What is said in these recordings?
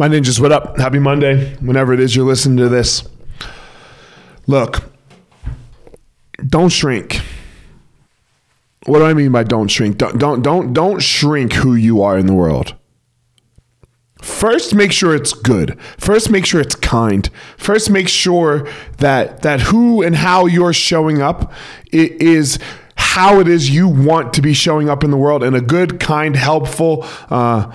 My ninjas, what up? Happy Monday, whenever it is you're listening to this. Look, don't shrink. What do I mean by don't shrink? Don't don't don't don't shrink who you are in the world. First, make sure it's good. First, make sure it's kind. First, make sure that that who and how you're showing up is how it is you want to be showing up in the world in a good, kind, helpful, uh,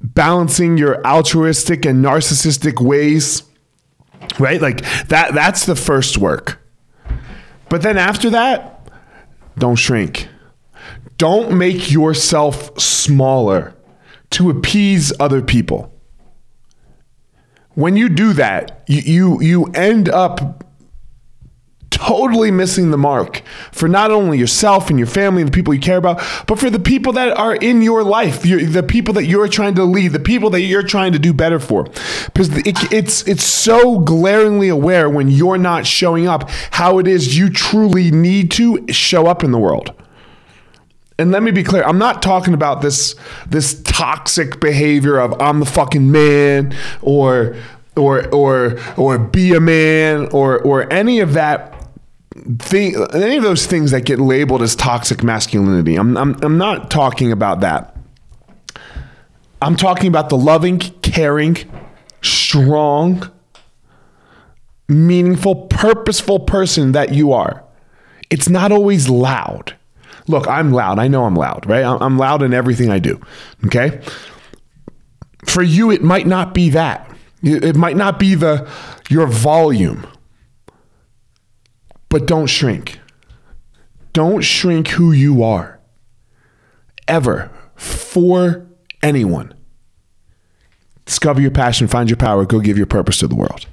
balancing your altruistic and narcissistic ways right? Like that that's the first work. But then after that don't shrink. Don't make yourself smaller to appease other people. When you do that you you, you end up totally missing the mark for not only yourself and your family and the people you care about, but for the people that are in your life, the people that you're trying to lead, the people that you're trying to do better for. Because it, it's it's so glaringly aware when you're not showing up how it is you truly need to show up in the world. And let me be clear, I'm not talking about this this toxic behavior of I'm the fucking man or or or or be a man or or any of that thing, any of those things that get labeled as toxic masculinity. I'm, I'm, I'm not talking about that. I'm talking about the loving, caring, strong, meaningful, purposeful person that you are. It's not always loud. Look, I'm loud. I know I'm loud, right? I'm loud in everything I do. Okay. For you, it might not be that. It might not be the your volume but don't shrink. Don't shrink who you are ever for anyone. Discover your passion, find your power, go give your purpose to the world.